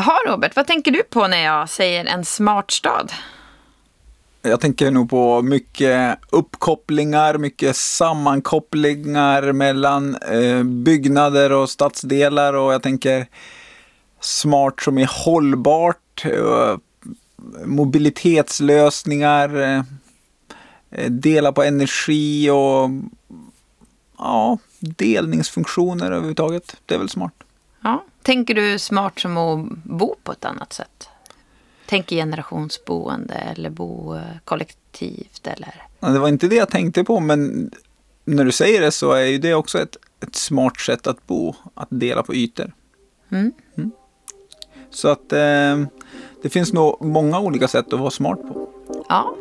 Jaha Robert, vad tänker du på när jag säger en smart stad? Jag tänker nog på mycket uppkopplingar, mycket sammankopplingar mellan eh, byggnader och stadsdelar och jag tänker smart som är hållbart, eh, mobilitetslösningar, eh, eh dela på energi och ja, delningsfunktioner överhuvudtaget. Det är väl smart. Ja. Tänker du smart som att bo på ett annat sätt? Tänker generationsboende eller bo eh, kollektivt eller? Ja, det var inte det jag tänkte på, men när du säger det så är ju det också ett, ett smart sätt att bo, att dela på ytor. Mm. Mm. Så att eh, det finns nog många olika sätt att vara smart på. Ja.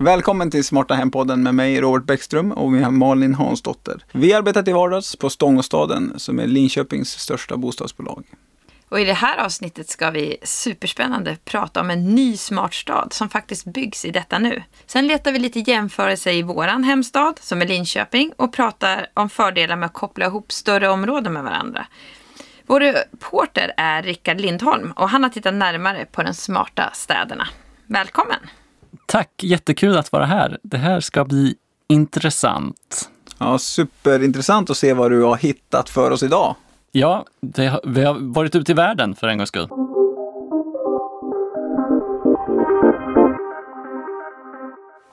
Välkommen till Smarta Hem-podden med mig Robert Bäckström och vi har Malin Hansdotter. Vi arbetar till vardags på Stångåstaden som är Linköpings största bostadsbolag. Och i det här avsnittet ska vi superspännande prata om en ny smart stad som faktiskt byggs i detta nu. Sen letar vi lite jämförelser i våran hemstad som är Linköping och pratar om fördelar med att koppla ihop större områden med varandra. Vår reporter är Rickard Lindholm och han har tittat närmare på de smarta städerna. Välkommen! Tack, jättekul att vara här. Det här ska bli intressant. Ja, superintressant att se vad du har hittat för oss idag. Ja, det, vi har varit ute i världen för en gångs skull.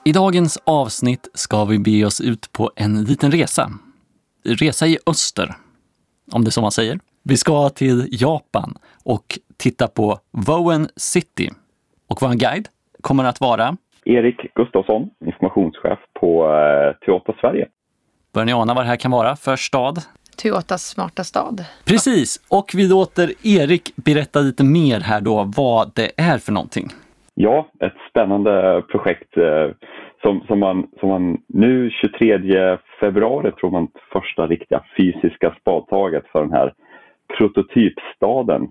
I dagens avsnitt ska vi be oss ut på en liten resa. Resa i öster, om det är så man säger. Vi ska till Japan och titta på Wowen City. Och vår guide kommer att vara Erik Gustafsson, informationschef på eh, Toyota Sverige. Börjar ni ana vad det här kan vara för stad? Toyotas smarta stad. Precis, och vi låter Erik berätta lite mer här då vad det är för någonting. Ja, ett spännande projekt eh, som, som, man, som man nu 23 februari tror man första riktiga fysiska spadtaget för den här prototypstaden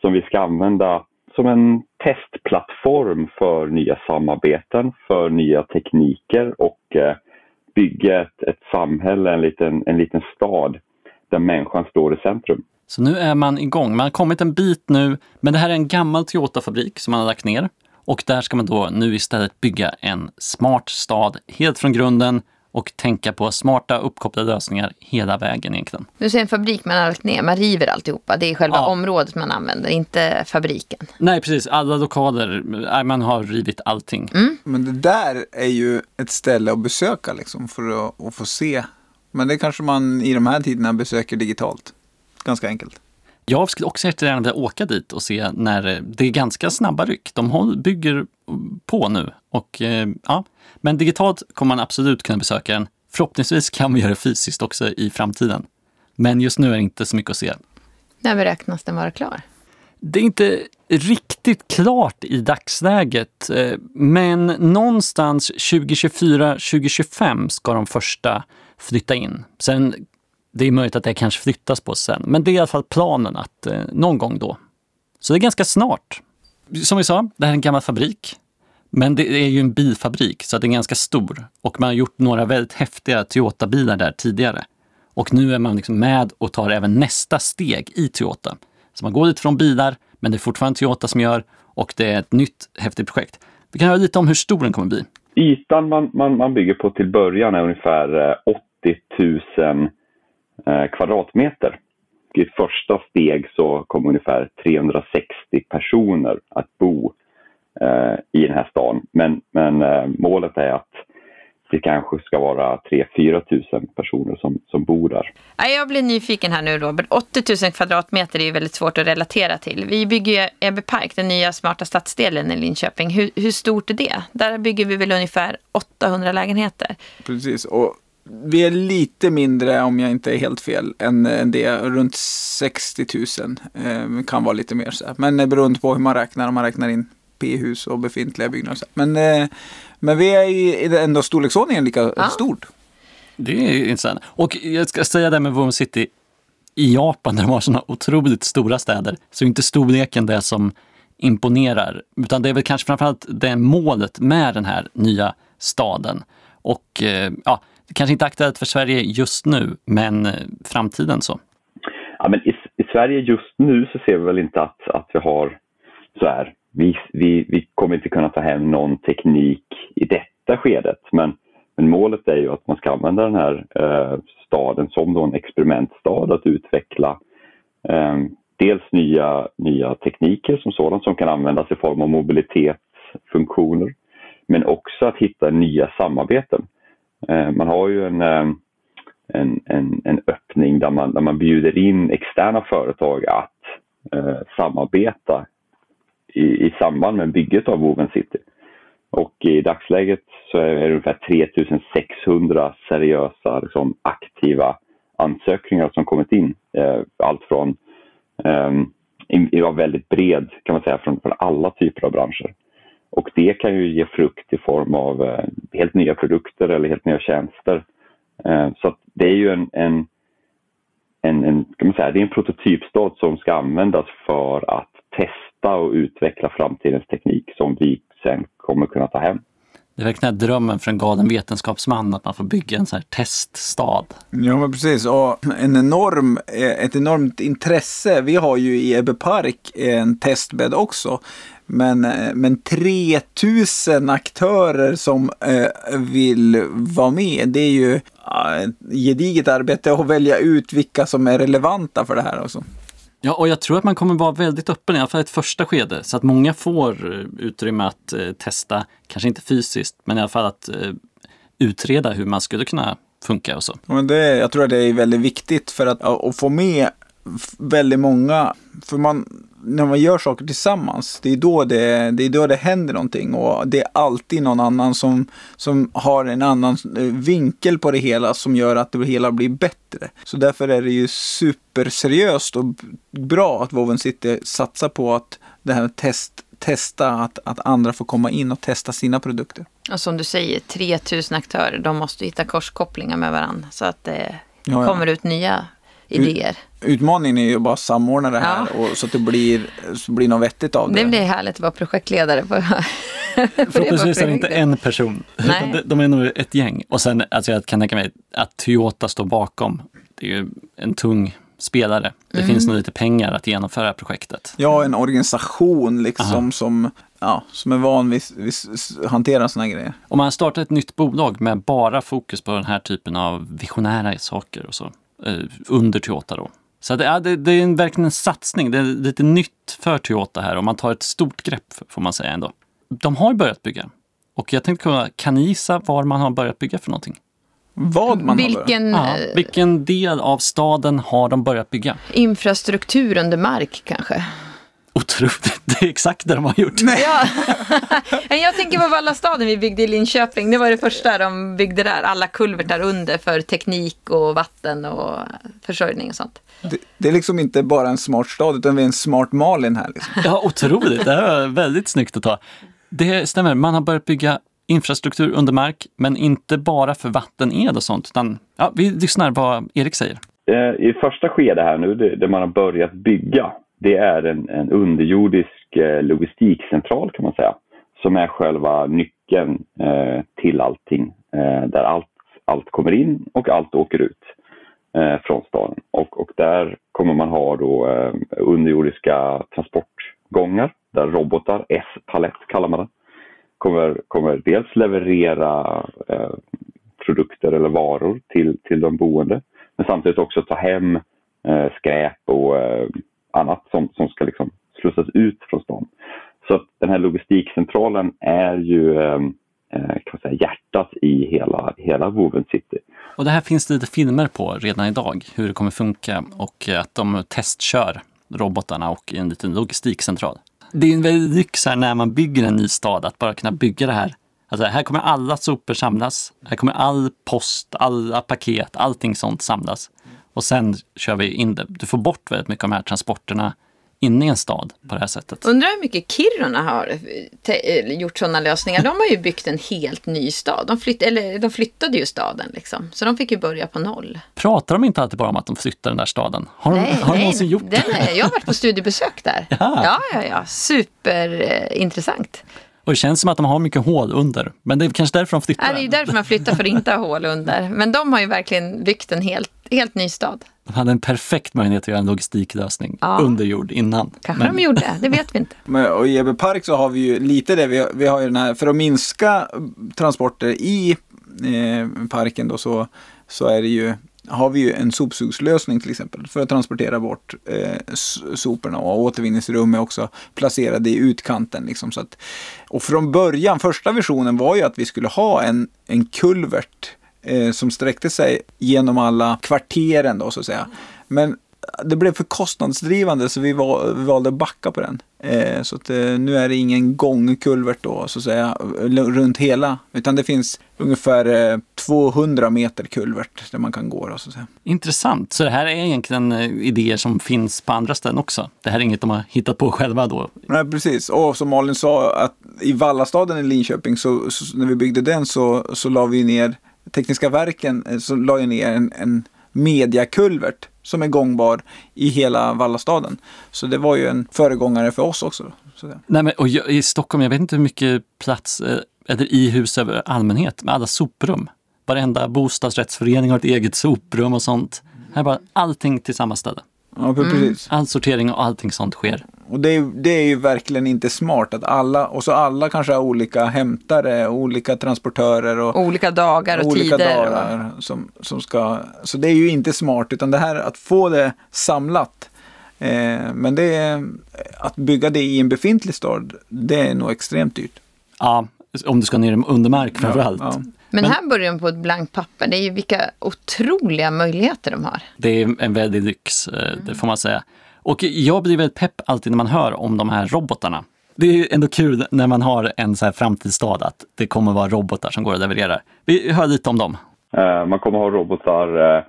som vi ska använda som en testplattform för nya samarbeten, för nya tekniker och eh, bygga ett, ett samhälle, en liten, en liten stad där människan står i centrum. Så nu är man igång. Man har kommit en bit nu, men det här är en gammal Toyota-fabrik som man har lagt ner. Och där ska man då nu istället bygga en smart stad helt från grunden och tänka på smarta uppkopplade lösningar hela vägen egentligen. Du ser en fabrik man har lagt ner, man river alltihopa. Det är själva Ja. området man använder, inte fabriken. Nej, precis. Alla lokaler, nej, man har rivit allting. Men det där är ju ett ställe att besöka liksom för att, att få se. Men det kanske man i de här tiderna besöker digitalt. Ganska enkelt. Jag skulle också jättegärna vilja åka dit och se när eh, det är ganska snabba ryck. De bygger på nu. Och, eh, ja. Men digitalt kommer man absolut kunna besöka den. Förhoppningsvis kan vi göra det fysiskt också i framtiden. Men just nu är det inte så mycket att se. När beräknas den vara klar? Det är inte riktigt klart i dagsläget, eh, men någonstans 2024-2025 ska de första flytta in. Sen, det är möjligt att det kanske flyttas på sen, men det är i alla fall planen att eh, någon gång då. Så det är ganska snart. Som vi sa, det här är en gammal fabrik. Men det är ju en bilfabrik, så den är ganska stor. Och man har gjort några väldigt häftiga Toyota-bilar där tidigare. Och nu är man liksom med och tar även nästa steg i Toyota. Så man går lite från bilar, men det är fortfarande Toyota som gör och det är ett nytt häftigt projekt. Vi kan höra lite om hur stor den kommer bli. Ytan man, man, man bygger på till början är ungefär eh, 80 000 kvadratmeter. I första steg så kommer ungefär 360 personer att bo eh, i den här stan. Men, men eh, målet är att det kanske ska vara 3-4 000 personer som, som bor där. Ja, Jag blir nyfiken här nu Robert. 80 000 kvadratmeter är ju väldigt svårt att relatera till. Vi bygger ju Ebbe Park, den nya smarta stadsdelen i Linköping. Hur, hur stort är det? Där bygger vi väl ungefär 800 lägenheter. Precis. Och vi är lite mindre, om jag inte är helt fel, än, än det. Runt 60 000. Eh, kan vara lite mer så här. Men det beroende på hur man räknar. Om man räknar in P-hus och befintliga byggnader. så här. Men, eh, men vi är i, ändå storleksordningen lika Ja. stort. Det är intressant. Och jag ska säga det med Women City i Japan, där de har sådana otroligt stora städer, så är inte storleken det som imponerar. Utan det är väl kanske framförallt det målet med den här nya staden. Och eh, ja, det kanske inte är aktuellt för Sverige just nu, men eh, framtiden så. Ja, men i, i Sverige just nu så ser vi väl inte att, att vi har så här. Vi, vi, vi kommer inte kunna ta hem någon teknik i detta skedet, men, men målet är ju att man ska använda den här eh, staden som då en experimentstad att utveckla eh, dels nya, nya tekniker som sådant som kan användas i form av mobilitetsfunktioner, men också att hitta nya samarbeten. Eh, man har ju en, eh, en, en, en öppning där man, där man bjuder in externa företag att eh, samarbeta i, i samband med bygget av Woven City. Och i dagsläget så är det ungefär 3600 seriösa liksom, aktiva ansökningar som kommit in. Eh, allt från, eh, var väldigt bred kan man säga, från, från alla typer av branscher. Och det kan ju ge frukt i form av eh, helt nya produkter eller helt nya tjänster. Eh, så det är ju en, en, en, en, kan man säga, det är en prototypstad som ska användas för att testa och utveckla framtidens teknik som vi sen kommer kunna ta hem. Det är verkligen drömmen för en galen vetenskapsman att man får bygga en sån här teststad. Ja, men precis. Och en enorm, eh, ett enormt intresse. Vi har ju i Ebbe Park en testbädd också. Men, eh, men 3000 aktörer som eh, vill vara med, det är ju ett gediget arbete att välja ut vilka som är relevanta för det här. Också. Ja, och jag tror att man kommer vara väldigt öppen, i alla fall i ett första skede, så att många får eh, utrymme att eh, testa, kanske inte fysiskt, men i alla fall att eh, utreda hur man skulle kunna funka och så. Men det, jag tror att det är väldigt viktigt för att, att få med väldigt många, för man, när man gör saker tillsammans, det är, då det, det är då det händer någonting och det är alltid någon annan som, som har en annan eh, vinkel på det hela som gör att det hela blir bättre. Så därför är det ju superseriöst och bra att Woven City satsar på att det här test, testa att, att andra får komma in och testa sina produkter. Och som du säger, 3000 aktörer, de måste hitta korskopplingar med varandra så att det Ja, ja. kommer ut nya idéer. Utmaningen är ju bara att samordna det här Ja. och, så att det blir, så blir något vettigt av det. Det blir härligt att vara projektledare på, Förhoppningsvis är det inte en person, Nej. utan de- de är nog ett gäng. Och sen, alltså jag kan tänka mig att Toyota står bakom. Det är ju en tung spelare. Det Mm. finns nog lite pengar att genomföra projektet. Ja, en organisation liksom Aha. som, ja, som är van vid att hantera sådana grejer. Om man startar ett nytt bolag med bara fokus på den här typen av visionära saker och så, eh, under Toyota då. Så det, ja, det, det är en, verkligen en satsning. Det är lite nytt för Toyota här och man tar ett stort grepp får man säga ändå. De har börjat bygga. Och jag tänkte kunna, kan ni gissa var man har börjat bygga för någonting? Vad man har börjat. Vilken Ja, eh, vilken del av staden har de börjat bygga? infrastruktur under mark kanske? Otroligt, det är exakt det de har gjort. Ja. Men jag tänker på Vallastaden vi byggde i Linköping. Det var det första de byggde där. Alla kulvertar under för teknik och vatten och försörjning och sånt. Det, det är liksom inte bara en smart stad utan vi är en smart Malin här. Liksom. Ja, otroligt. Det här var väldigt snyggt att ta. Det stämmer, man har börjat bygga infrastruktur under mark, men inte bara för vattened och sånt. Utan, ja, vi lyssnar vad Erik säger. Eh, I första skede här nu, det, det man har börjat bygga, det är en, en underjordisk eh, logistikcentral kan man säga. Som är själva nyckeln eh, till allting. Eh, där allt, allt kommer in och allt åker ut eh, från staden. Och, och där kommer man ha då eh, underjordiska transportgångar där robotar, S-palett kallar man det, kommer, kommer dels leverera eh, produkter eller varor till, till de boende men samtidigt också ta hem eh, skräp och eh, annat som, som ska liksom slussas ut från stan. Så att den här logistikcentralen är ju eh, eh, kan man säga, hjärtat i hela, hela Woven City. Och det här finns det lite filmer på redan idag, hur det kommer funka och att de testkör robotarna och en liten logistikcentral. Det är en väldig lyx här när man bygger en ny stad att bara kunna bygga det här. Alltså här kommer alla sopor samlas, här kommer all post, alla paket, allting sånt samlas. Och sen kör vi in det. Du får bort väldigt mycket av de här transporterna inne i en stad på det här sättet. Undrar hur mycket Kiruna har eh, gjort sådana lösningar. De har ju byggt en helt ny stad. De, flytt- eller, de flyttade ju staden liksom. Så de fick ju börja på noll. Pratar de inte alltid bara om att de flyttar den där staden? Har de, Nej, har de nej. någonsin gjort det? Är, jag har varit på studiebesök där. Jaha. Ja, ja, ja. Superintressant. Och det känns som att de har mycket hål under. Men det är kanske därför de flyttar. Nej, det är ju därför man flyttar för att inte ha hål under. Men de har ju verkligen byggt en helt, helt ny stad. De hade en perfekt möjlighet att göra en logistiklösning Ja. under jord innan. Kanske Men- de gjorde, det vet vi inte. Men, och i Ebbe Park så har vi ju lite det, vi har, vi har ju den här, för att minska transporter i eh, parken då så, så är det ju, har vi ju en sopsugslösning till exempel för att transportera bort eh, soporna och återvinningsrum är också placerade i utkanten. Liksom, så att, och från början, första visionen var ju att vi skulle ha en, en kulvert eh, som sträckte sig genom alla kvarteren då så att säga. Men det blev för kostnadsdrivande så vi, val, vi valde att backa på den. Eh, så att, eh, nu är det ingen gångkulvert då så att säga runt hela. Utan det finns ungefär eh, 200 meter kulvert där man kan gå. Då, så att säga. Intressant. Så det här är egentligen eh, idéer som finns på andra ställen också. Det här är inget de har hittat på själva då. Nej, precis. Och som Malin sa, att i Vallastaden i Linköping, så, så när vi byggde den så, så la vi ner, Tekniska verken eh, så la ju ner en, en mediakulvert som är gångbar i hela Vallastaden. Så det var ju en föregångare för oss också. Nej, men, och jag, I Stockholm, jag vet inte hur mycket plats, eh, eller i hus över allmänhet, med alla soprum. Varenda bostadsrättsförening har ett eget soprum och sånt. Här är bara allting till samma ställe. Ja, precis. All sortering och allting sånt sker. Och det är, det är ju verkligen inte smart att alla, och så alla kanske har olika hämtare, olika transportörer och Olika dagar och olika tider. Och, dagar som, som ska, så det är ju inte smart utan det här att få det samlat. Eh, men det är, att bygga det i en befintlig stad, det är nog extremt dyrt. Ja, om du ska ner under mark framför allt. Ja. men, Men- här börjar de på ett blankt papper. Det är ju vilka otroliga möjligheter de har. Det är en väldig lyx, eh, det får man säga. Och jag blir väldigt pepp alltid när man hör om de här robotarna. Det är ändå kul när man har en så här framtidsstad att det kommer vara robotar som går och levererar. Vi hör lite om dem. Eh, man kommer ha robotar eh,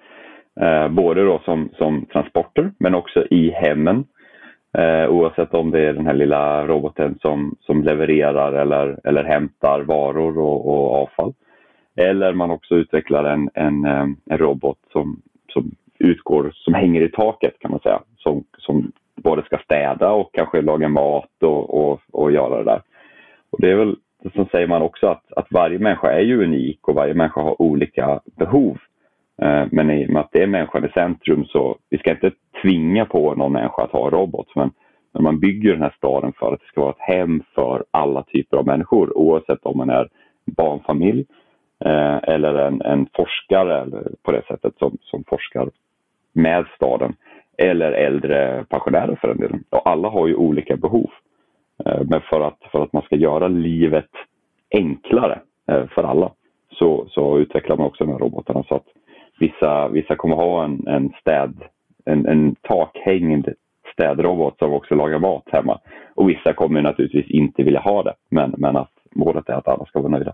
eh, både då som, som transporter men också i hemmen. Oavsett om det är den här lilla roboten som, som levererar eller, eller hämtar varor och, och avfall. Eller man också utvecklar en, en, en robot som, som utgår, som hänger i taket kan man säga. Som, som både ska städa och kanske laga mat och, och, och göra det där. Och det är väl, så säger man också att, att varje människa är ju unik och varje människa har olika behov. Eh, Men i och med att det är människan i centrum så vi ska inte tvinga på någon människa att ha robot. Men när man bygger den här staden för att det ska vara ett hem för alla typer av människor oavsett om man är barnfamilj eh, eller en, en forskare eller på det sättet som, som forskar med staden eller äldre pensionärer för den delen. Och alla har ju olika behov. Eh, men för att, för att man ska göra livet enklare eh, för alla så, så utvecklar man också de här robotarna så att vissa, vissa kommer ha en, en städ, en, en takhängd städrobot som också lagar mat hemma. Och vissa kommer naturligtvis inte vilja ha det, men, men att målet är att alla ska vara nöjda.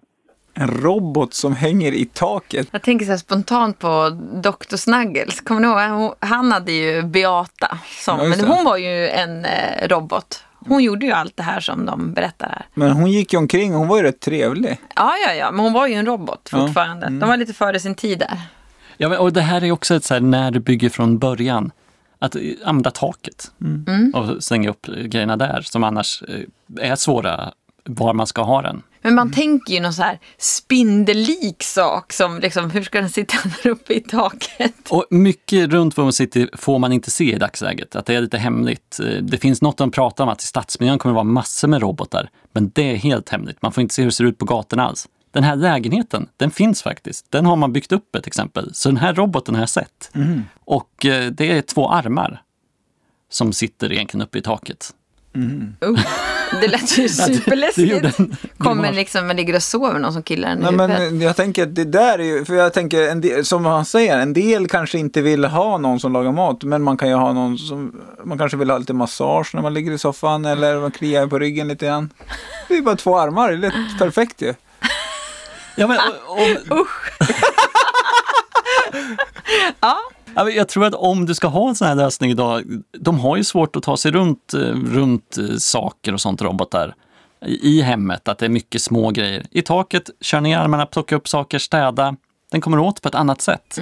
En robot som hänger i taket. Jag tänker så här spontant på Dr. Snuggles. Kommer ni ihåg? Han hade ju Beata. Som, Ja, men hon var ju en eh, robot. Hon gjorde ju allt det här som de berättar här. Men hon gick ju omkring och hon var ju rätt trevlig. Ja, ja, ja. Men hon var ju en robot Ja. fortfarande. De var lite före sin tid där. Ja, men, och det här är också ett så här, när du bygger från början. Att eh, använda taket och slänga upp grejerna där som annars eh, är svåra var man ska ha den. Men man tänker ju någon så här spindellik sak som liksom, hur ska den sitta där uppe i taket? Och mycket runt Women City får man inte se i dagsläget, att det är lite hemligt. Eh, Det finns något de pratar om att i stadsmiljön kommer det vara massor med robotar, men det är helt hemligt. Man får inte se hur det ser ut på gatorna alls. Den här lägenheten, den finns faktiskt. Den har man byggt upp ett exempel. Så den här roboten har jag sett. Och eh, det är två armar som sitter egentligen uppe i taket. Uh, det lät ju superläskigt. Kommer liksom, man ligger och sover någon som killar en i Nej, men jag tänker att det där är ju, för jag tänker, en del, som han säger, en del kanske inte vill ha någon som lagar mat, men man kan ju ha någon som, man kanske vill ha lite massage när man ligger i soffan eller man kliar på ryggen lite grann. Det är bara två armar, det är perfekt ju. Ja, men, om, Ja, Ja, men Jag tror att om du ska ha en sån här lösning idag, de har ju svårt att ta sig runt, eh, runt eh, saker och sånt, robotar. I i hemmet, att det är mycket små grejer. I taket, kör ner armarna, plocka upp saker, städa. Den kommer åt på ett annat sätt.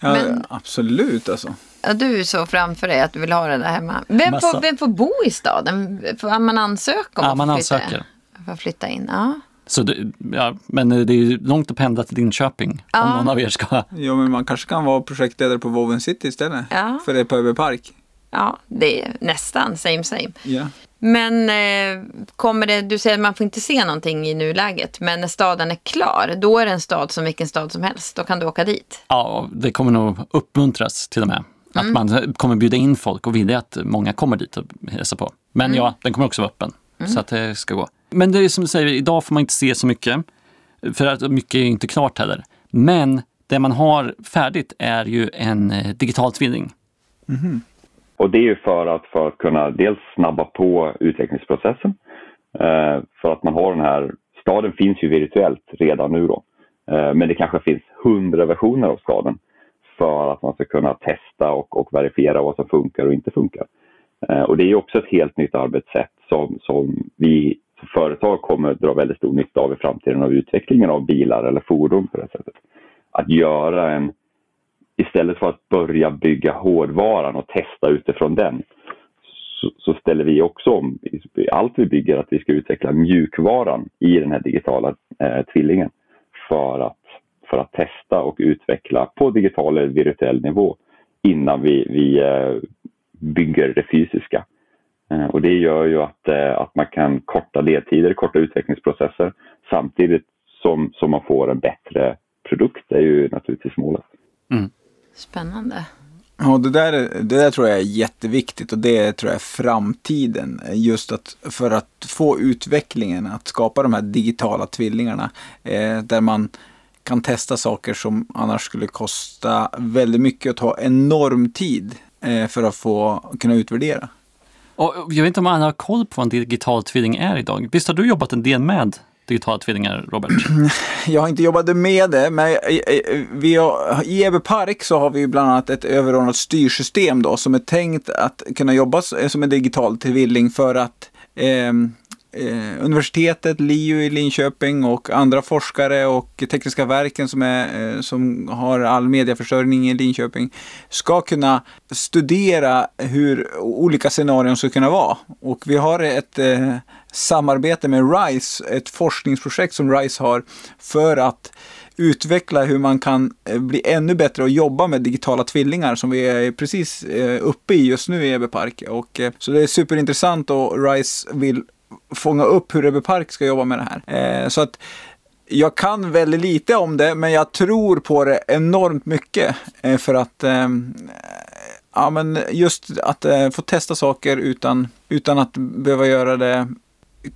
Ja, Men- Absolut alltså. ja, du såg framför dig att du vill ha det där hemma. Vem Massa. får, vem får bo i staden? Får man ansöka om Ja, att man få flytta? ansöker. Får flytta in. Ja. Så det, ja, men det är ju långt att pendla till Linköping Ja. om någon av er ska... Ja, men man kanske kan vara projektledare på Woven City istället. Ja. För det är på Öby Park. ja, det är nästan same same. Ja. Men eh, kommer det, du säger att man får inte se någonting i nuläget, men när staden är klar, då är det en stad som vilken stad som helst. Då kan du åka dit. Ja, det kommer nog uppmuntras till och med. Att Mm. man kommer bjuda in folk och vilja att många kommer dit och hälsar på. Men Mm. ja, den kommer också vara öppen. Så att det ska gå. Men det är som du säger, idag får man inte se så mycket. För att mycket är inte klart heller. Men det man har färdigt är ju en eh, digital tvilling. Och det är ju för att, för att kunna dels snabba på utvecklingsprocessen. Eh, för att man har den här, staden finns ju virtuellt redan nu då. Eh, men det kanske finns hundra versioner av staden för att man ska kunna testa och, och verifiera vad som funkar och inte funkar. Och det är också ett helt nytt arbetssätt som, som vi företag kommer dra väldigt stor nytta av i framtiden av utvecklingen av bilar eller fordon på det sättet. Att göra en istället för att börja bygga hårdvaran och testa utifrån den så, så ställer vi också om i allt vi bygger att vi ska utveckla mjukvaran i den här digitala eh, tvillingen för att, för att testa och utveckla på digital eller virtuell nivå innan vi, vi eh, bygger det fysiska. Eh, och det gör ju att, eh, att man kan korta ledtider, korta utvecklingsprocesser samtidigt som, som man får en bättre produkt. Det är ju naturligtvis målet. Spännande. Ja, det där, det där tror jag är jätteviktigt och det tror jag är framtiden. Just att för att få utvecklingen att skapa de här digitala tvillingarna eh, där man kan testa saker som annars skulle kosta väldigt mycket och ta enorm tid eh, för att få kunna utvärdera. Och jag vet inte om alla har koll på vad en digital tvilling är idag. Visst har du jobbat en del med digitala tvillingar, Robert? Jag har inte jobbat med det, men i- vi har, i Ebbe Park så har vi bland annat ett överordnat styrsystem då som är tänkt att kunna jobba som en digital tvilling för att eh, eh, universitetet, LiU i Linköping och andra forskare och Tekniska verken som, är, eh, som har all mediaförsörjning i Linköping ska kunna studera hur olika scenarion ska kunna vara. Och vi har ett eh, samarbete med RISE, ett forskningsprojekt som RISE har för att utveckla hur man kan eh, bli ännu bättre och jobba med digitala tvillingar som vi är precis eh, uppe i just nu i Ebbe Park. Och, eh, så det är superintressant och RISE vill fånga upp hur Ebbe Park ska jobba med det här. Eh, så att jag kan väldigt lite om det, men jag tror på det enormt mycket. eh, För att ehm, ja, men just att eh, få testa saker utan, utan att behöva göra det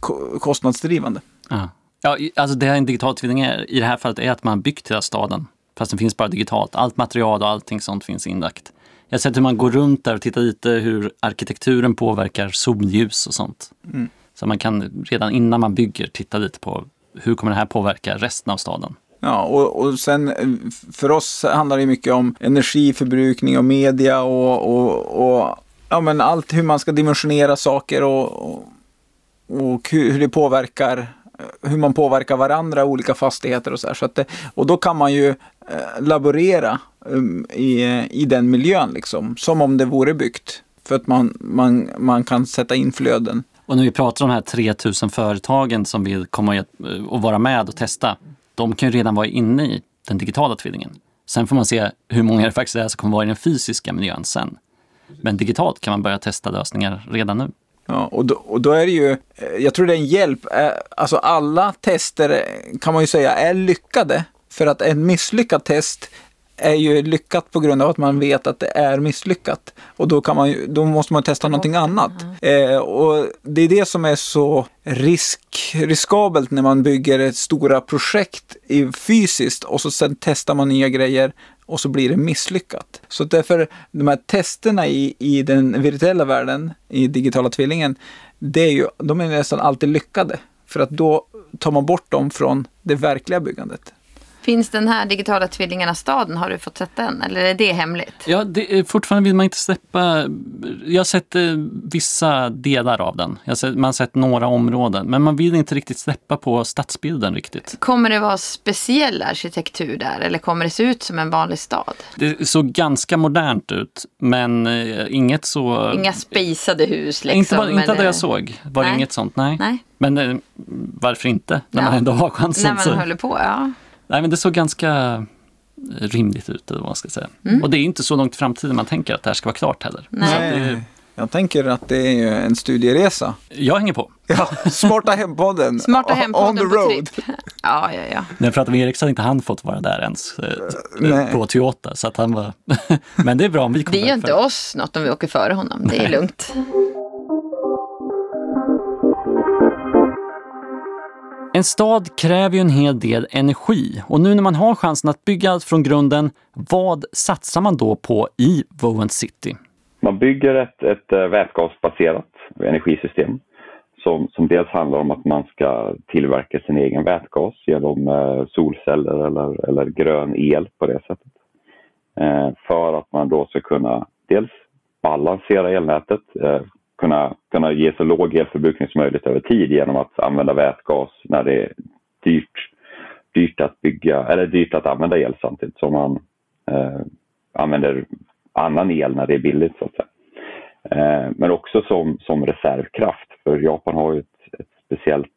ko- kostnadsdrivande. Ja. Ja, alltså det här en digital tvilling är, i det här fallet är att man byggt hela staden. Fast den finns bara digitalt. Allt material och allting sånt finns inlagt. Jag har sett hur man går runt där och tittar lite hur arkitekturen påverkar solljus och sånt. Så man kan redan innan man bygger titta lite på hur kommer det här påverka resten av staden. Ja, och, och sen eh, för oss handlar det mycket om energiförbrukning och media och, och, och ja, men allt hur man ska dimensionera saker och, och, och hur, det påverkar eh, hur man påverkar varandra, olika fastigheter och så här. Så att det, och då kan man ju eh, laborera um, i, i den miljön liksom, som om det vore byggt. För att man, man, man kan sätta in flöden. Och när vi pratar om de här 3000 företagen som vill komma och- eh, vara med och testa. De kan ju redan vara inne i den digitala tvillingen. Sen får man se hur många det faktiskt är som kommer vara i den fysiska miljön sen. Men digitalt kan man börja testa lösningar redan nu. Ja, och, då, och då är det ju, eh, jag tror det är en hjälp. Eh, alltså alla tester kan man ju säga är lyckade. För att en misslyckad test är ju lyckat på grund av att man vet att det är misslyckat. Och då, kan man då måste man testa någonting annat. Eh, och det är det som är så risk, riskabelt när man bygger ett stora projekt i, fysiskt och så sen testar man nya grejer och så blir det misslyckat. Så därför, de här testerna i, i den virtuella världen, i digitala tvillingen, det är ju, de är nästan alltid lyckade. För att då tar man bort dem från det verkliga byggandet. Finns den här digitala tvillingarna-staden, har du fått sett den? Eller är det hemligt? Ja, det är, fortfarande vill man inte släppa... Jag har sett eh, vissa delar av den. Sett, man har sett några områden. Men man vill inte riktigt släppa på stadsbilden riktigt. Kommer det vara speciell arkitektur där eller kommer det se ut som en vanlig stad? Det såg ganska modernt ut, men eh, inget så... Inga spisade hus liksom? inte bara, inte det jag såg. Var det nej. inget sånt, nej. Nej, Men eh, varför inte? När Ja. man ändå har chansen. när man så. håller på, ja. Nej, men det såg ganska rimligt ut, eller vad man ska säga. Mm. Och det är inte så långt i framtiden man tänker att det här ska vara klart heller. Nej. Så att det, Jag tänker att det är ju en studieresa. jag hänger på. Ja, Smarta Hempodden. Smarta On hempodden the på road. Ja, ja, ja. Jag pratade med Erik så hade inte han fått vara där ens eh, nej. på Toyota. Så att han var... men det är bra om vi kommer. Det gör inte för- oss något om vi åker före honom. Det är lugnt. En stad kräver ju en hel del energi och nu när man har chansen att bygga allt från grunden, vad satsar man då på i Vowent City? Man bygger ett, ett eh, vätgasbaserat energisystem som, som dels handlar om att man ska tillverka sin egen vätgas genom eh, solceller eller, eller grön el på det sättet. Eh, för att man då ska kunna dels balansera elnätet, kunna, kunna ge så låg elförbrukning som möjligt över tid genom att använda vätgas när det är dyrt, dyrt att bygga eller dyrt att använda el samtidigt som man eh, använder annan el när det är billigt så att säga. Eh, men också som, som reservkraft för Japan har ju ett, ett speciellt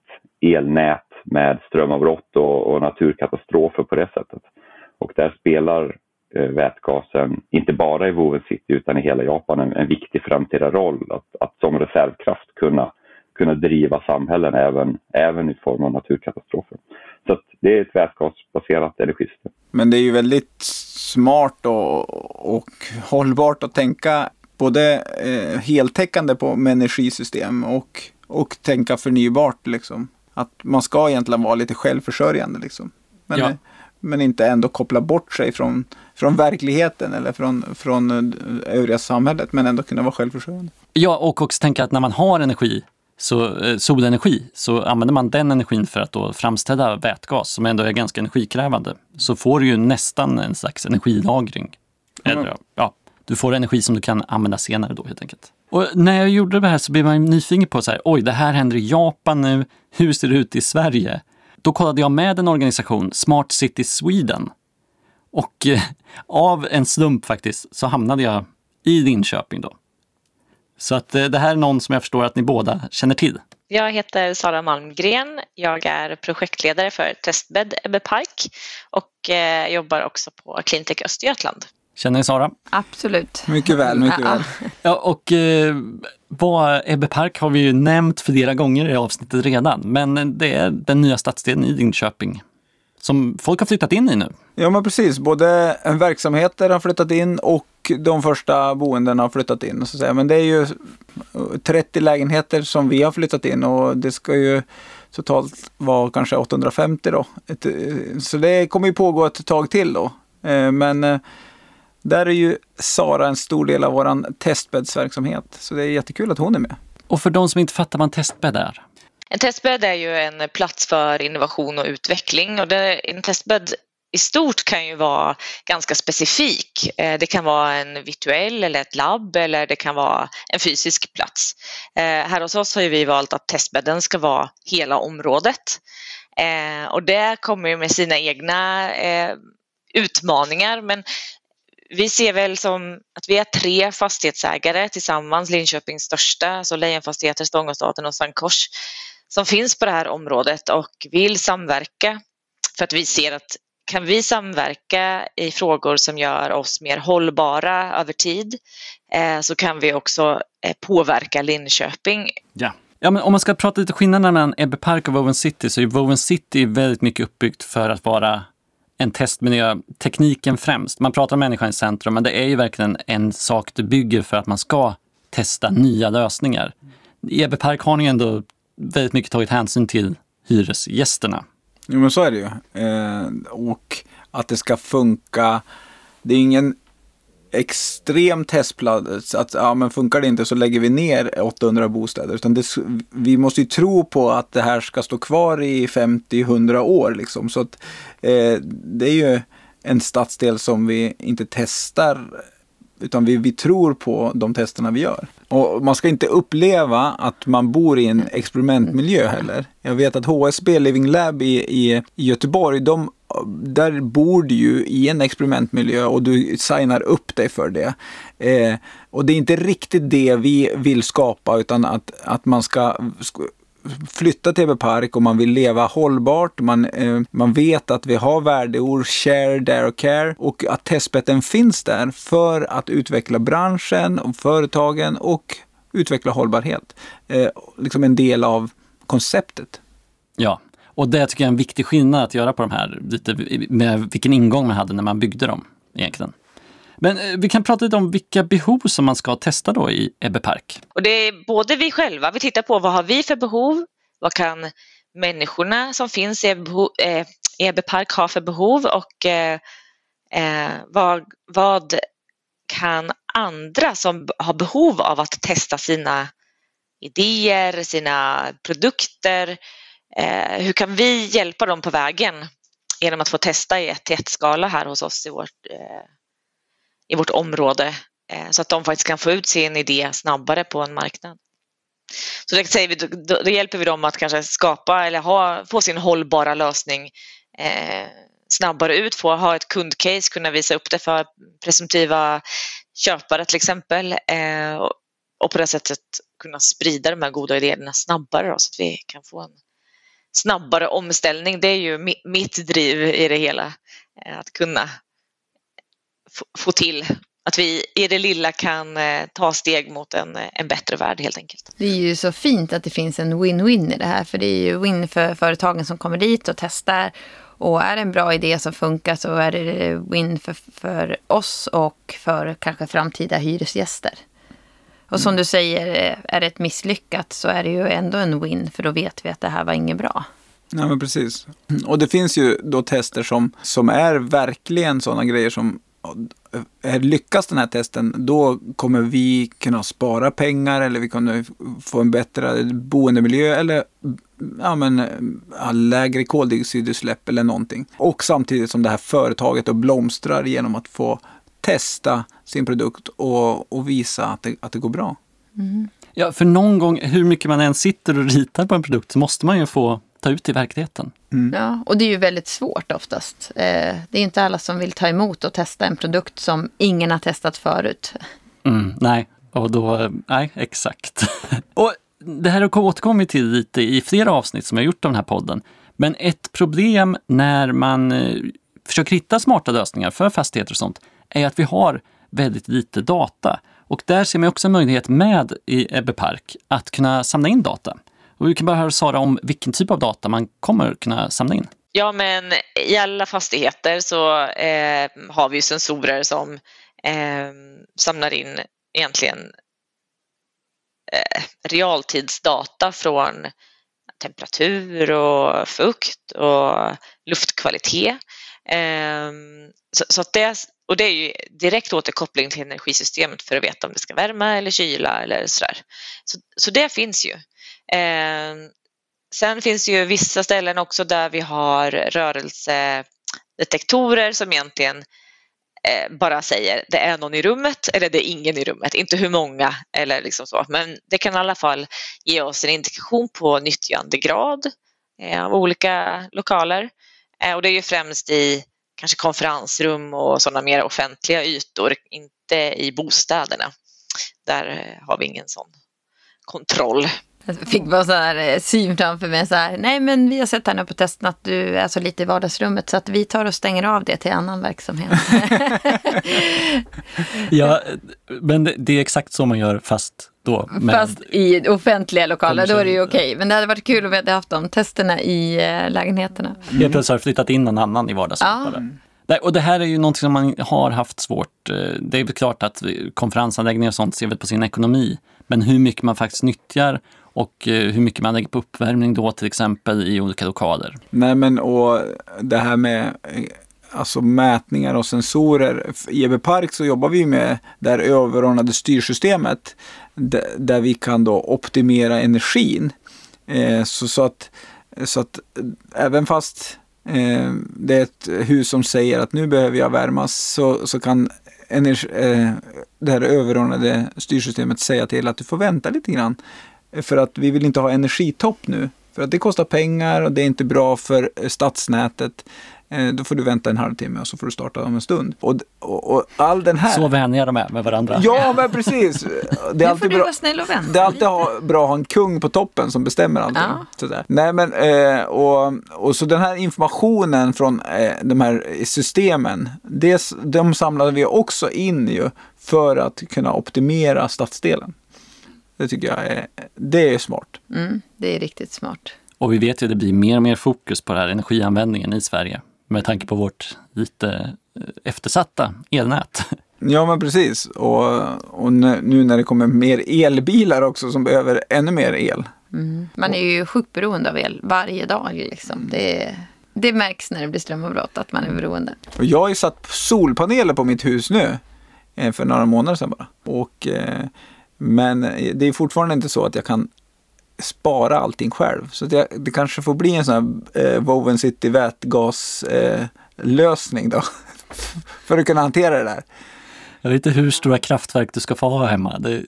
elnät med strömavbrott och, och naturkatastrofer på det sättet. Och där spelar vätgasen, inte bara i Woven City utan i hela Japan, en, en viktig framtida roll att, att som reservkraft kunna, kunna driva samhällen även, även i form av naturkatastrofer. Så att det är ett vätgasbaserat energisystem. Men det är ju väldigt smart och, och hållbart att tänka både eh, heltäckande på med energisystem och, och tänka förnybart. Liksom. Att man ska egentligen vara lite självförsörjande. Liksom. Men, Ja. Men inte ändå koppla bort sig från, från verkligheten eller från, från eh, övriga samhället. Men ändå kunna vara självförsörjande. Ja, och också tänka att när man har energi, så, eh, solenergi, så använder man den energin för att då framställa vätgas som ändå är ganska energikrävande. Så får du ju nästan en slags energilagring. Eller, Mm. ja, du får energi som du kan använda senare då helt enkelt. Och när jag gjorde det här så blev man nyfiken på så här, oj, det här händer i Japan nu, hur ser det ut i Sverige? Då kollade jag med en organisation, Smart City Sweden. Och eh, av en slump faktiskt så hamnade jag i Linköping då. Så att eh, det här är någon som jag förstår att ni båda känner till. Jag heter Sara Malmgren. Jag är projektledare för Testbädd Ebbe Park och eh, jobbar också på Cleantech Östergötland. Känner ni Sara? Absolut. Mycket väl, mycket väl. Ja, och eh, vad Ebbe Park har vi ju nämnt flera gånger i avsnittet redan, men det är den nya stadsdelen i Linköping som folk har flyttat in i nu. Ja men precis, både verksamheter har flyttat in och de första boendena har flyttat in. Så att säga. Men det är ju 30 lägenheter som vi har flyttat in och det ska ju totalt vara kanske 850 då. Eh, Så det kommer ju pågå ett tag till då. Eh, Men eh, där är ju Sara en stor del av våran testbäddsverksamhet. Så det är jättekul att hon är med. Och för de som inte fattar vad en testbädd är. En testbädd är ju en plats för innovation och utveckling och det, en testbädd i stort kan ju vara ganska specifik. Eh, Det kan vara en virtuell eller ett labb eller det kan vara en fysisk plats. Eh, Här hos oss har ju vi valt att testbädden ska vara hela området. Eh, Och det kommer ju med sina egna utmaningar men vi ser väl som att vi är tre fastighetsägare tillsammans, Linköpings största, alltså Lejonfastigheter, Stångåstaden och Sankt Kors, som finns på det här området och vill samverka för att vi ser att kan vi samverka i frågor som gör oss mer hållbara över tid eh, så kan vi också eh, påverka Linköping. Ja. Ja, men om man ska prata lite skillnader mellan Ebbe Park och Woven City så är Woven City väldigt mycket uppbyggt för att vara en testmiljö, tekniken främst. Man pratar om människan i centrum, men det är ju verkligen en sak du bygger för att man ska testa nya lösningar. EBE Park har ni ändå väldigt mycket tagit hänsyn till hyresgästerna. Jo men så är det ju. Eh, och att det ska funka. Det är ingen extrem testplats. Att ja, men funkar det inte så lägger vi ner 800 bostäder. Utan det, vi måste ju tro på att det här ska stå kvar i 50-100 år. Liksom. Så att, eh, det är ju en stadsdel som vi inte testar utan vi, vi tror på de testerna vi gör. Och man ska inte uppleva att man bor i en experimentmiljö heller. Jag vet att HSB Living Lab i, i, Göteborg, de, där bor du ju i en experimentmiljö och du signar upp dig för det. Eh, och det är inte riktigt det vi vill skapa utan att, att man ska flytta till Park och man vill leva hållbart. Man, eh, man vet att vi har värdeord, share, dare och care och att testbetten finns där för att utveckla branschen och företagen och utveckla hållbarhet. Eh, liksom en del av konceptet. Ja, och det tycker jag är en viktig skillnad att göra på de här, lite med vilken ingång man hade när man byggde dem egentligen. Men eh, vi kan prata lite om vilka behov som man ska testa då i Ebbe Park. Och det är både vi själva, vi tittar på vad har vi för behov, vad kan människorna som finns i Ebbe, eh, Park ha för behov och eh, eh vad, vad kan andra som har behov av att testa sina idéer, sina produkter, eh, hur kan vi hjälpa dem på vägen genom att få testa i ett till ett skala här hos oss i vårt eh, i vårt område eh, så att de faktiskt kan få ut sin idé snabbare på en marknad. Så det säger vi, då, då hjälper vi dem att kanske skapa eller ha, få sin hållbara lösning eh, snabbare ut, få ha ett kundcase, kunna visa upp det för presumtiva köpare till exempel eh, och, på det sättet kunna sprida de här goda idéerna snabbare då, så att vi kan få en snabbare omställning. Det är ju mitt driv i det hela, eh, att kunna få till att vi i det lilla kan eh, ta steg mot en, en bättre värld helt enkelt. Det är ju så fint att det finns en win-win i det här. För det är ju win för företagen som kommer dit och testar. Och är det en bra idé som funkar så är det win för, för oss och för kanske framtida hyresgäster. Och som du säger, är det ett misslyckat så är det ju ändå en win för då vet vi att det här var inget bra. Ja, men precis. Och det finns ju då tester som, som är verkligen sådana grejer som lyckas den här testen, då kommer vi kunna spara pengar eller vi kommer få en bättre boendemiljö eller ja, men, lägre koldioxidutsläpp eller någonting. Och samtidigt som det här företaget då blomstrar genom att få testa sin produkt och, och visa att det, att det går bra. Mm. Ja, för någon gång, hur mycket man än sitter och ritar på en produkt, så måste man ju få ta ut i verkligheten. Mm. Ja, och det är ju väldigt svårt oftast. Eh, det är inte alla som vill ta emot och testa en produkt som ingen har testat förut. Mm, nej, och då, nej, exakt. och det här har återkommit till lite i flera avsnitt som jag gjort av den här podden. Men ett problem när man eh, försöker hitta smarta lösningar för fastigheter och sånt är att vi har väldigt lite data. Och där ser man också en möjlighet med i Ebbe Park att kunna samla in data. Och vi kan bara höra Sara om vilken typ av data man kommer kunna samla in. Ja, men i alla fastigheter så eh, har vi sensorer som eh, samlar in egentligen eh, realtidsdata från temperatur och fukt och luftkvalitet. Eh, så, så, att det, och det är ju direkt återkoppling till energisystemet för att veta om det ska värma eller kyla eller sådär. Så, så det finns ju. Eh, sen finns det ju vissa ställen också där vi har rörelsedetektorer som egentligen eh, bara säger det är någon i rummet eller det är ingen i rummet, inte hur många eller liksom så. Men det kan i alla fall ge oss en indikation på nyttjandegrad eh, av olika lokaler. Eh, och det är ju främst i kanske konferensrum och sådana mer offentliga ytor, inte i bostäderna. Där eh, har vi ingen sån kontroll. Jag fick bara så här eh, syn framför mig. Så här, Nej, men vi har sett här nu på testen att du är så lite i vardagsrummet så att vi tar och stänger av det till annan verksamhet. ja, men det är exakt så man gör fast då. Fast i offentliga lokaler, då är det ju okej. Okay. Men det hade varit kul om vi hade haft de testerna i äh, lägenheterna. Mm. Helt plötsligt har det flyttat in någon annan i vardagsrummet. Ja. Och det här är ju någonting som man har haft svårt. Eh, det är väl klart att konferensanläggningar och sånt ser väl på sin ekonomi. Men hur mycket man faktiskt nyttjar och eh, hur mycket man lägger på uppvärmning då till exempel i olika lokaler. Nej men och det här med alltså mätningar och sensorer. I EB Park så jobbar vi med det här överordnade styrsystemet där vi kan då optimera energin. Eh, så, så, att, så att eh, även fast eh, det är ett hus som säger att nu behöver jag värmas så, så kan energi, det här överordnade styrsystemet säga till att du får vänta lite grann. För att vi vill inte ha energitopp nu. För att det kostar pengar och det är inte bra för stadsnätet. Eh, då får du vänta en halvtimme och så får du starta om en stund. Och, och, och all den här... Så vänliga de är med varandra. Ja, men precis. Det är alltid bra. Det är alltid bra att ha en kung på toppen som bestämmer allting. Ja. Sådär. Nej, men, eh, och, och så den här informationen från eh, de här systemen, det, de samlade vi också in ju för att kunna optimera stadsdelen. Det tycker jag är, det är smart. Mm, det är riktigt smart. Och vi vet ju att det blir mer och mer fokus på den här energianvändningen i Sverige med tanke på vårt lite eh, eftersatta elnät. Ja men precis. Och, och nu när det kommer mer elbilar också som behöver ännu mer el. Mm. Man är ju sjukt beroende av el varje dag. Liksom. Det, det märks när det blir strömavbrott att man är beroende. Och jag har ju satt solpaneler på mitt hus nu. Eh, för några månader sedan bara. Och, eh, men det är fortfarande inte så att jag kan spara allting själv. Så det, det kanske får bli en sån här eh, Woven City vätgaslösning eh, då. för att kunna hantera det där. Jag vet inte hur stora kraftverk du ska få ha hemma. Det...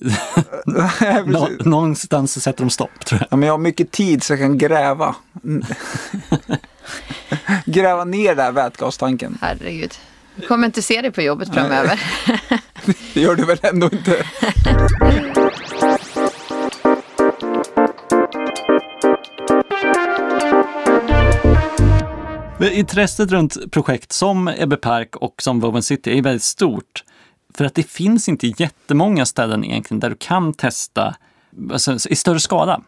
Nå någonstans sätter de stopp tror jag. Ja, men jag har mycket tid så jag kan gräva. gräva ner den här vätgastanken. Herregud. Du kommer inte se dig på jobbet framöver. det gör du väl ändå inte? Intresset runt projekt som Ebbe Park och som Woven City är väldigt stort. För att det finns inte jättemånga ställen egentligen där du kan testa alltså, i större skala.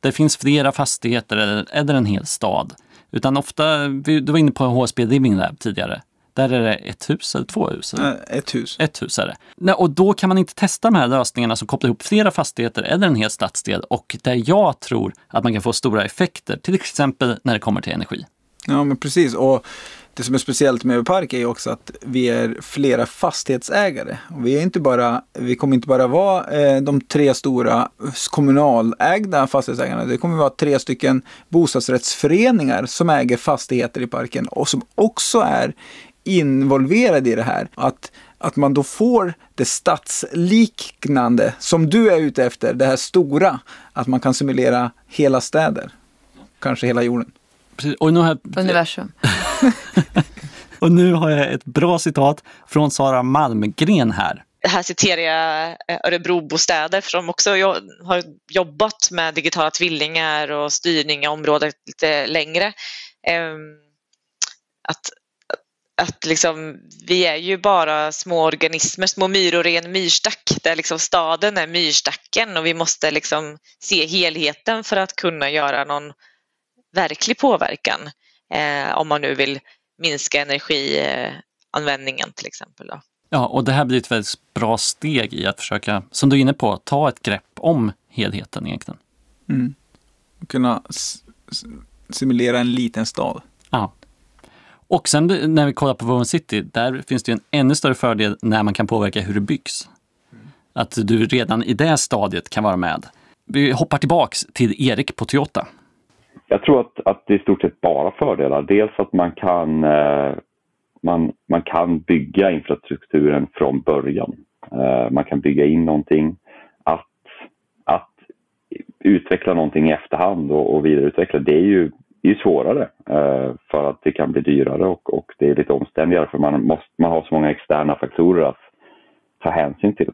Det finns flera fastigheter eller, eller en hel stad. Utan ofta, du var inne på HSB Living Lab tidigare. Där är det ett hus eller två hus? Eller? Ett hus. Ett hus är det. Nej, och då kan man inte testa de här lösningarna som kopplar ihop flera fastigheter eller en hel stadsdel och där jag tror att man kan få stora effekter, till exempel när det kommer till energi. Ja, men precis. Och det som är speciellt med Park är ju också att vi är flera fastighetsägare. Och vi, är inte bara, vi kommer inte bara vara eh, de tre stora kommunalägda fastighetsägarna. Det kommer vara tre stycken bostadsrättsföreningar som äger fastigheter i parken och som också är involverade i det här. Att, att man då får det stadsliknande som du är ute efter, det här stora. Att man kan simulera hela städer, kanske hela jorden. Precis. Och nu har jag... Universum. och nu har jag ett bra citat från Sara Malmgren här. Här citerar jag eh, Örebrobostäder för de också har jobbat med digitala tvillingar och styrning i området lite längre. Ehm, att, att liksom, vi är ju bara små organismer, små myror i en myrstack där liksom staden är myrstacken och vi måste liksom se helheten för att kunna göra någon verklig påverkan eh, om man nu vill minska energianvändningen till exempel. Då. Ja, och det här blir ett väldigt bra steg i att försöka, som du är inne på, ta ett grepp om helheten egentligen. Mm. Kunna simulera en liten stad. Ja. Och sen när vi kollar på Woven City, där finns det en ännu större fördel när man kan påverka hur det byggs. Att du redan i det stadiet kan vara med. Vi hoppar tillbaks till Erik på Toyota. Jag tror att, att det är i stort sett bara fördelar. Dels att man kan, eh, man, man kan bygga infrastrukturen från början. Eh, man kan bygga in någonting. Att, att utveckla någonting i efterhand och, och vidareutveckla, det är ju, är svårare eh, för att det kan bli dyrare och, och det är lite omständigare för man, måste, man har så många externa faktorer att ta hänsyn till.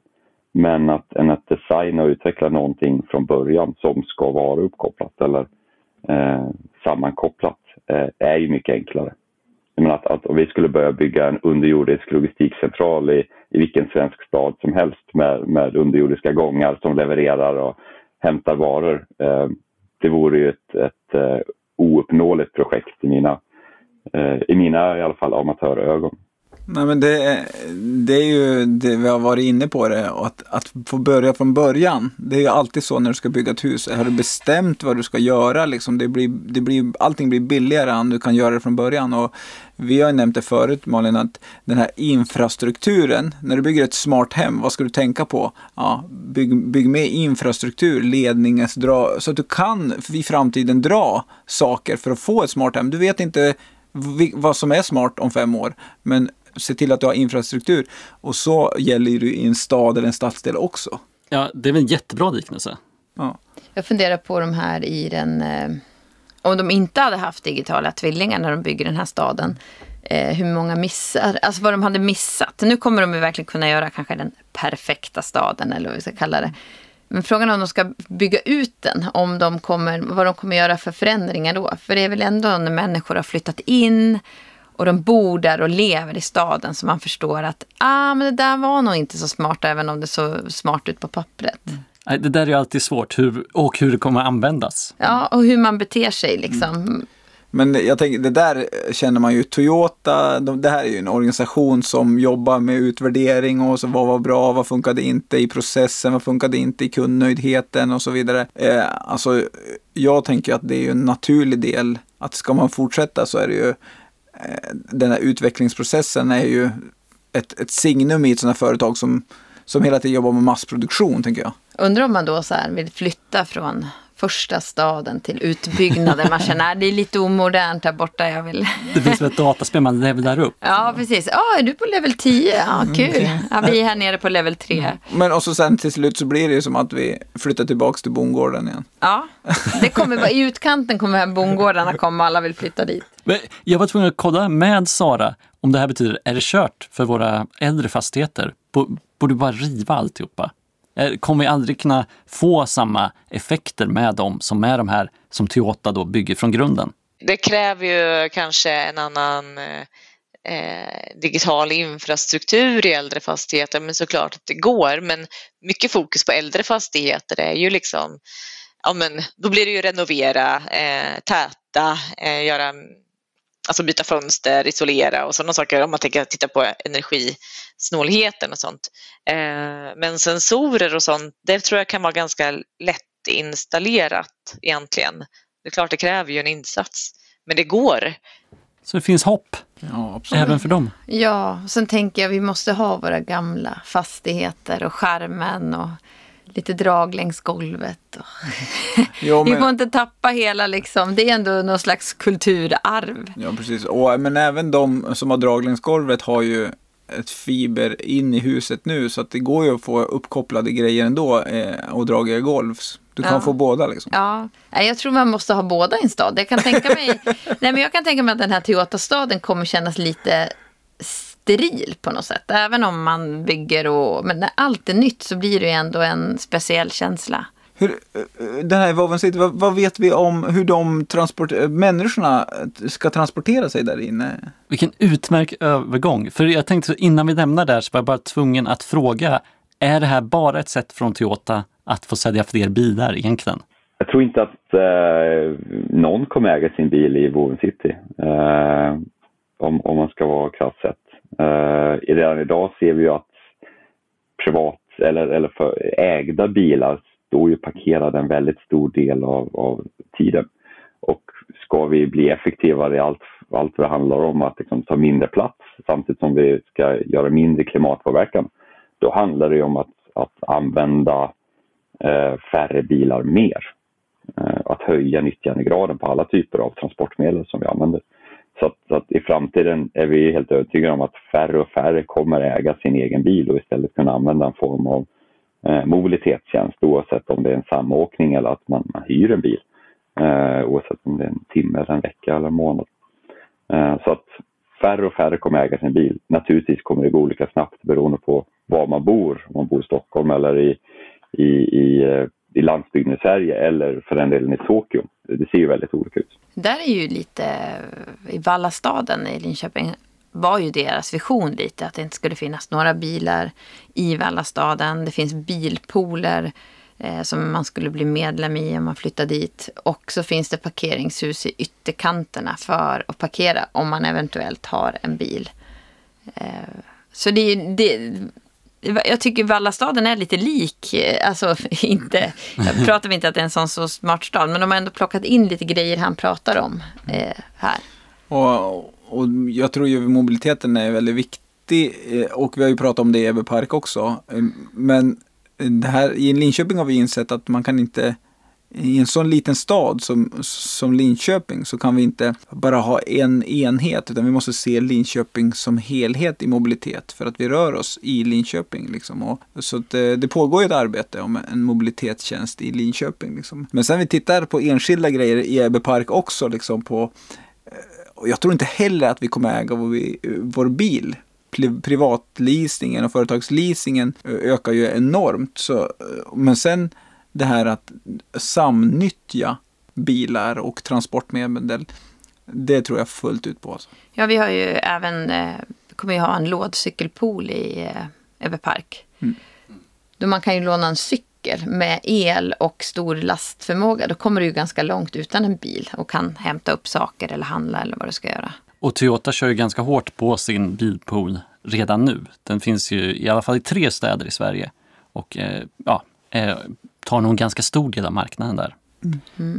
Men att, än att designa och utveckla någonting från början som ska vara uppkopplat eller eh, sammankopplat eh, är ju mycket enklare. Jag att, att om vi skulle börja bygga en underjordisk logistikcentral i, i vilken svensk stad som helst med, med underjordiska gångar som levererar och hämtar varor. Eh, det vore ju ett, ett uh, ouppnåeligt projekt i mina, eh, i mina i alla fall amatörögon. Nej, men det, det är ju det vi har varit inne på det, att, att få börja från början. Det är ju alltid så när du ska bygga ett hus. Har du bestämt vad du ska göra, liksom, det blir, det blir, allting blir billigare om du kan göra det från början. Och vi har ju nämnt det förut Malin, att den här infrastrukturen, när du bygger ett smart hem, vad ska du tänka på? Ja, bygg, bygg med infrastruktur, ledningens dra, så att du kan i framtiden dra saker för att få ett smart hem. Du vet inte vad som är smart om fem år, men se till att du har infrastruktur. Och så gäller det i en stad eller en stadsdel också. Ja, det är väl en jättebra liknelse. Ja. Jag funderar på de här i den... Eh, om de inte hade haft digitala tvillingar när de bygger den här staden. Eh, hur många missar, alltså vad de hade missat. Nu kommer de ju verkligen kunna göra kanske den perfekta staden eller vad vi ska kalla det. Men frågan är om de ska bygga ut den, om de kommer, vad de kommer göra för förändringar då. För det är väl ändå när människor har flyttat in och de bor där och lever i staden så man förstår att ah, men det där var nog inte så smart även om det såg smart ut på pappret. Mm. Det där är alltid svårt hur, och hur det kommer användas. Ja, och hur man beter sig liksom. Mm. Men jag tänker, det där känner man ju Toyota, de, det här är ju en organisation som jobbar med utvärdering och så vad var bra, vad funkade inte i processen, vad funkade inte i kundnöjdheten och så vidare. Eh, alltså, jag tänker att det är en naturlig del, att ska man fortsätta så är det ju, Eh, den här utvecklingsprocessen är ju ett, ett signum i ett sådant här företag som, som hela tiden jobbar med massproduktion, tänker jag. Undrar om man då så vill flytta från första staden till utbyggnaden. Man känner att det är lite omodernt här borta. Jag vill... Det finns väl ett dataspel man levlar upp? Ja, precis. Ja, är du på level 10? Ja, mm, kul. Ja, vi är här nere på level 3. Mm. Men och så sen till slut så blir det ju som att vi flyttar tillbaka till bondgården igen. Ja, det kommer vara, i utkanten kommer här bondgårdarna komma alla vill flytta dit. Men jag var tvungen att kolla med Sara om det här betyder, är det kört för våra äldre fastigheter? Borde vi bara riva alltihopa? Eh, kommer vi aldrig kunna få samma effekter med dem som med de här som Toyota då bygger från grunden. Det kräver ju kanske en annan eh, eh, digital infrastruktur i äldre fastigheter, men såklart att det går. Men mycket fokus på äldre fastigheter är ju liksom, ja men då blir det ju renovera, eh, täta, eh, göra alltså byta fönster, isolera och sådana saker om man tänker titta på energisnålheten och sånt. Eh, men sensorer och sånt, det tror jag kan vara ganska lätt installerat egentligen. Det är klart det kräver ju en insats, men det går. Så det finns hopp ja, även för dem? Ja, och sen tänker jag vi måste ha våra gamla fastigheter och skärmen och lite drag längs golvet. jo, men... Vi får inte tappa hela liksom, det är ändå någon slags kulturarv. Ja, precis. Och, men även de som har drag längs golvet har ju ett fiber in i huset nu så att det går ju att få uppkopplade grejer ändå eh, och dragiga golv. Du kan ja. få båda liksom. Ja, jag tror man måste ha båda i en stad. Jag kan tänka mig, nej, men jag kan tänka mig att den här Toyota-staden kommer kännas lite steril på något sätt. Även om man bygger och... Men när allt är nytt så blir det ju ändå en speciell känsla. Hur, eh, det här Woven City, vad, vad, vet vi om hur de transport, människorna ska transportera sig där inne? Vilken utmärkt övergång. För jag tänkte innan vi lämnar där så var jag bara tvungen att fråga, är det här bara ett sätt från Toyota att få sälja fler bilar egentligen? Jag tror inte att eh, någon kommer äga sin bil i Woven City. Eh, om, om man ska vara krasst sett. Eh, redan idag ser vi ju att privat eller, eller för ägda bilar står ju parkerade en väldigt stor del av, av tiden. Och ska vi bli effektivare i allt, allt vad det handlar om att liksom ta mindre plats samtidigt som vi ska göra mindre klimatpåverkan, då handlar det om att, att använda eh, färre bilar mer. Eh, att höja nyttjandegraden på alla typer av transportmedel som vi använder. Så att, så att, i framtiden är vi helt övertygade om att färre och färre kommer äga sin egen bil och istället kunna använda en form av eh, mobilitetstjänst oavsett om det är en samåkning eller att man, man hyr en bil. Eh, oavsett om det är en timme, eller en vecka eller en månad. Eh, så att färre och färre kommer äga sin bil. Naturligtvis kommer det gå olika snabbt beroende på var man bor. Om man bor i Stockholm eller i, i, i, eh, i landsbygden i Sverige eller för den delen i Tokyo. Det ser ju väldigt olika ut. Där är ju lite, i Vallastaden i Linköping var ju deras vision lite att det inte skulle finnas några bilar i Vallastaden. Det finns bilpooler eh, som man skulle bli medlem i om man flyttar dit. Och så finns det parkeringshus i ytterkanterna för att parkera om man eventuellt har en bil. Eh, så det, det jag tycker Vallastaden är lite lik, eh, alltså inte, jag pratar inte att det är en sån så smart stad, men de har ändå plockat in lite grejer han pratar om eh, här. Och, och jag tror ju mobiliteten är väldigt viktig eh, och vi har ju pratat om det i Ebbe också. Eh, men det här, i Linköping har vi insett att man kan inte i en sån liten stad som, som Linköping så kan vi inte bara ha en enhet utan vi måste se Linköping som helhet i mobilitet för att vi rör oss i Linköping. Liksom. Och, så att, eh, det pågår ett arbete om en mobilitetstjänst i Linköping. Liksom. Men sen vi tittar på enskilda grejer i Ebbe Park också liksom på eh, och jag tror inte heller att vi kommer äga vår, vår bil privatleasingen och företagsleasingen eh, ökar ju enormt. Så, men sen det här att samnyttja bilar och transportmedel, det tror jag fullt ut på. Alltså. Ja, vi har ju även, eh, vi kommer ju ha en lådcykelpool i eh, Ebbe Park. Mm. Då man kan ju låna en cykel med el och stor lastförmåga. Då kommer du ju ganska långt utan en bil och kan hämta upp saker eller handla eller vad du ska göra. Och Toyota kör ju ganska hårt på sin bilpool redan nu. Den finns ju i alla fall i tre städer i Sverige och eh, ja, eh, tar nog en ganska stor del av marknaden där.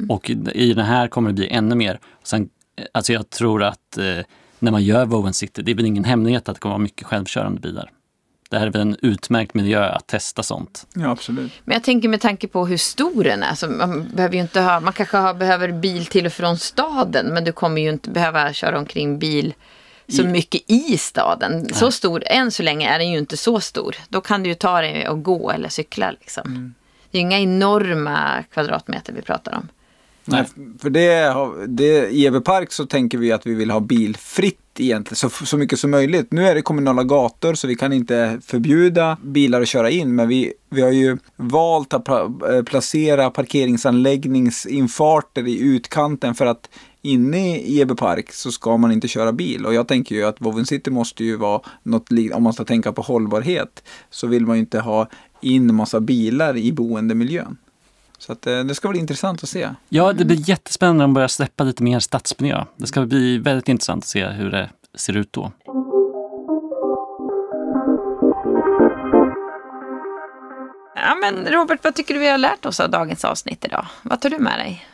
Och i den här kommer det bli ännu mer. Sen, alltså jag tror att eh, när man gör Woven City, det är väl ingen hemlighet att det kommer vara mycket självkörande bilar. Det här är väl en utmärkt miljö att testa sånt. Ja, absolut. Men jag tänker med tanke på hur stor den är. Så man, behöver ju inte ha, man kanske har, behöver bil till och från staden. Men du kommer ju inte behöva köra omkring bil så I- mycket i staden. Så stor, än så länge är den ju inte så stor. Då kan du ju ta dig och gå eller cykla. Liksom. Det är inga enorma kvadratmeter vi pratar om. Nej, för det, det, i Ebbe Park så tänker vi att vi vill ha bilfritt egentligen, så, så mycket som möjligt. Nu är det kommunala gator så vi kan inte förbjuda bilar att köra in, men vi, vi har ju valt att eh, placera parkeringsanläggningsinfarter i utkanten för att inne i Ebbe Park så ska man inte köra bil. Och jag tänker ju att Woven City måste ju vara något, om man ska tänka på hållbarhet, så vill man ju inte ha in massa bilar i boendemiljön. Så att, eh, det ska bli intressant att se. Ja, det blir jättespännande om de börjar släppa lite mer stadsmiljö. Det ska bli väldigt intressant att se hur det ser ut då. Ja, men Robert, vad tycker du vi har lärt oss av dagens avsnitt idag? Vad tar du med dig?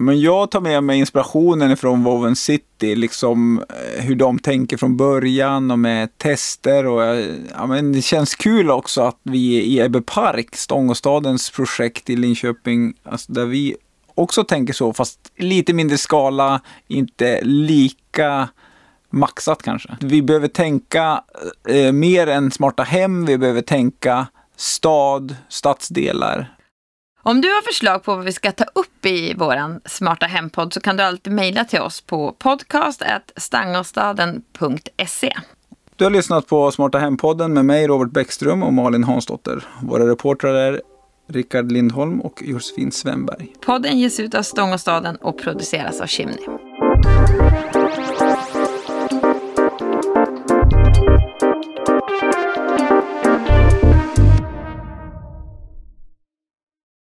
Men jag tar med mig inspirationen från Woven City, liksom eh, hur de tänker från början och med tester och eh, ja, men det känns kul också att vi i Ebbe Park, Stångåstadens projekt i Linköping, alltså där vi också tänker så, fast i lite mindre skala, inte lika maxat kanske. Vi behöver tänka eh, mer än smarta hem, vi behöver tänka stad, stadsdelar, om du har förslag på vad vi ska ta upp i våran smarta hempodd så kan du alltid mejla till oss på podcast.stangåstaden.se. Du har lyssnat på Smarta Hem-podden med mig, Robert Bäckström och Malin Hansdotter. Våra reportrar är Rickard Lindholm och Josefin Svenberg. Podden ges ut av Stångåstaden och produceras av Chimney.